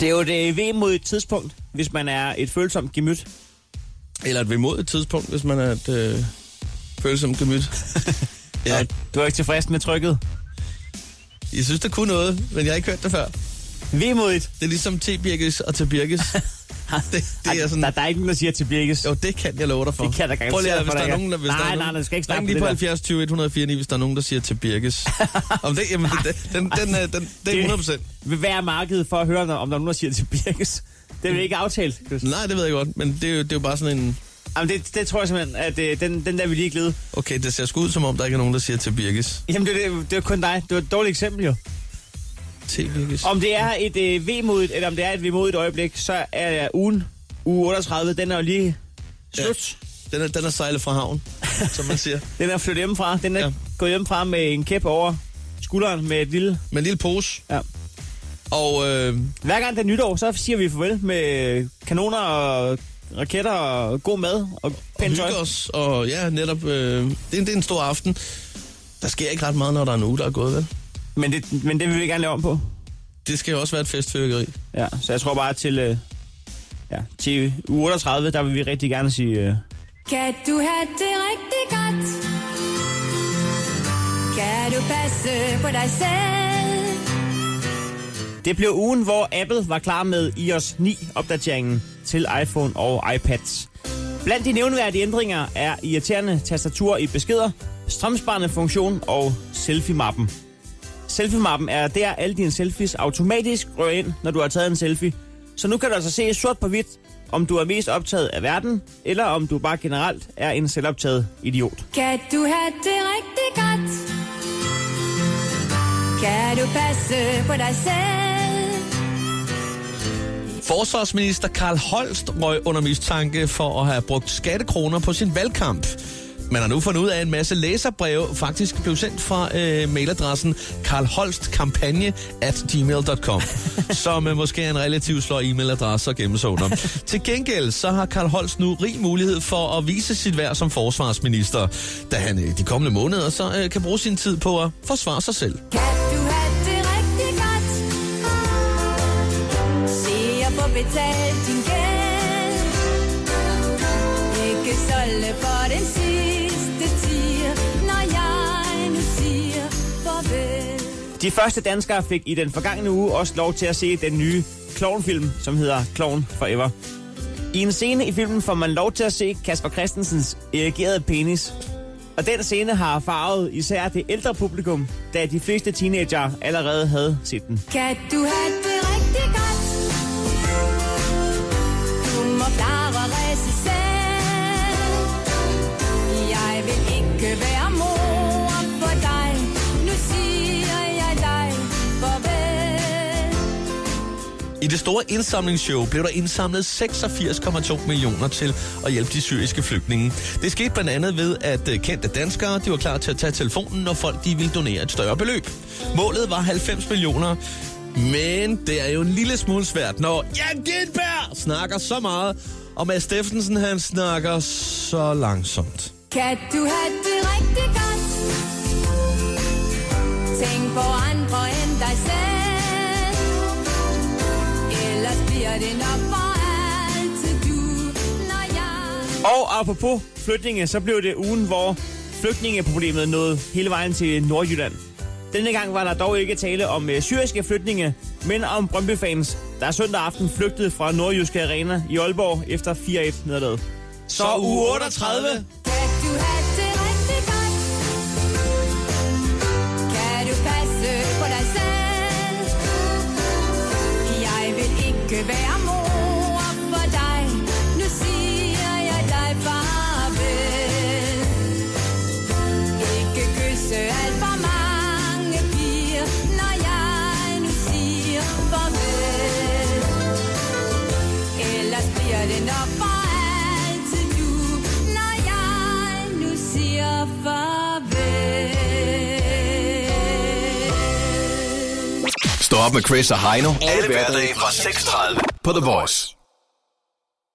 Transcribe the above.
Det er jo et VM mod et tidspunkt, hvis man er et følsomt gemyt. Eller et vemodigt tidspunkt, hvis man er et øh, følsomt gemyt. Ja. Du er ikke tilfreds med trykket. Jeg synes, det kunne noget, men jeg har ikke hørt det før. Vemodigt. Det er ligesom T-Birkes og til Birkes. det, det er sådan... Der, der er ikke nogen, der siger til Birkes. Jo, det kan jeg love dig for. Det kan jeg da Prøv lige, hvis der er der nogen, der... Hvis nej, der er nej, nogen, nej, skal ikke på lige på det der. 70 20 104 hvis der er nogen, der siger til Birkes. Om det, jamen, det, den, den, er- den, det er 100 procent. vil være markedet for at høre, om der er nogen, der siger til Birkes. Det er vi ikke aftalt. Nej, det ved jeg godt, men det er jo, det er jo bare sådan en... Jamen, det, det tror jeg simpelthen, at øh, den, den der vil lige glide. Okay, det ser sgu ud, som om der ikke er nogen, der siger til Birkes. Jamen, det, det, det er kun dig. Det var et dårligt eksempel, jo. Til Birkes. Om det er et øh, V-modigt, eller om det er et V-modigt øjeblik, så er ugen, uge 38, den er jo lige slut. Den er, den er sejlet fra havn, som man siger. Den er flyttet hjemmefra. Den er Ja. ja. gået hjemmefra med en kæp over skulderen med et lille... Med en lille pose. Ja. Og øh, Hver gang det er nytår, så siger vi farvel med kanoner og raketter og god mad og pænt tøj. hygge os, og ja, netop, øh, det, er, en- det er en stor aften. Der sker ikke ret meget, når der er en uge, der er gået, vel? Men det, men det vil vi gerne lave om på. Det skal jo også være et festfyrkeri. Ja, så jeg tror bare til, øh, ja, til uge 38, der vil vi rigtig gerne sige... Øh, Kan du have det rigtig godt? Kan du passe på dig selv? Det blev ugen, hvor Apple var klar med iOS 9-opdateringen til iPhone og iPads. Blandt de nævneværdige ændringer er irriterende tastatur i beskeder, strømsparende funktion og selfie-mappen. Selfie-mappen er der alle dine selfies automatisk rører ind, når du har taget en selfie. Så nu kan du altså se sort på hvidt, om du er mest optaget af verden, eller om du bare generelt er en selvoptaget idiot. Kan du have det rigtig godt? Kan du passe på dig selv? Forsvarsminister Karl Holst røg under mistanke for at have brugt skattekroner på sin valgkamp. Man har nu fundet ud af, at en masse læserbreve faktisk blev sendt fra øh, mailadressen karlholstkampagne at gmail.com, som øh, måske er en relativt slår e-mailadresse at gemme sig under. Til gengæld så har Karl Holst nu rig mulighed for at vise sit værd som forsvarsminister, da han øh, de kommende måneder så øh, kan bruge sin tid på at forsvare sig selv. Kan du have det rigtig godt? Se at få betalt din gæld Ikke solde for den sidste De første danskere fik i den forgangne uge også lov til at se den nye klovnfilm, som hedder Clown Forever. I en scene i filmen får man lov til at se Kasper Christensens erigerede penis. Og den scene har farvet især det ældre publikum, da de fleste teenager allerede havde set den. Kan du have I det store indsamlingsshow blev der indsamlet 86,2 millioner til at hjælpe de syriske flygtninge. Det skete blandt andet ved, at øh, kendte danskere de var klar til at tage telefonen, når folk de ville donere et større beløb. Målet var 90 millioner, men det er jo en lille smule svært, når Jan Gindberg snakker så meget, og Mads Steffensen han snakker så langsomt. Kan du have det rigtig godt? Tænk på andre end dig selv bliver det nok for altid du Når jeg Og apropos flytninge, så blev det ugen, hvor flygtningeproblemet nåede hele vejen til Nordjylland. Denne gang var der dog ikke tale om øh, syriske flygtninge, men om Brøndby-fans, der søndag aften flygtede fra Nordjyske Arena i Aalborg efter 4-1 nederlaget. Så uge 38 Det nok for altid du Når jeg nu siger farvel Stå op med Chris og Heino. Alle hverdage fra 6.30 på The Voice.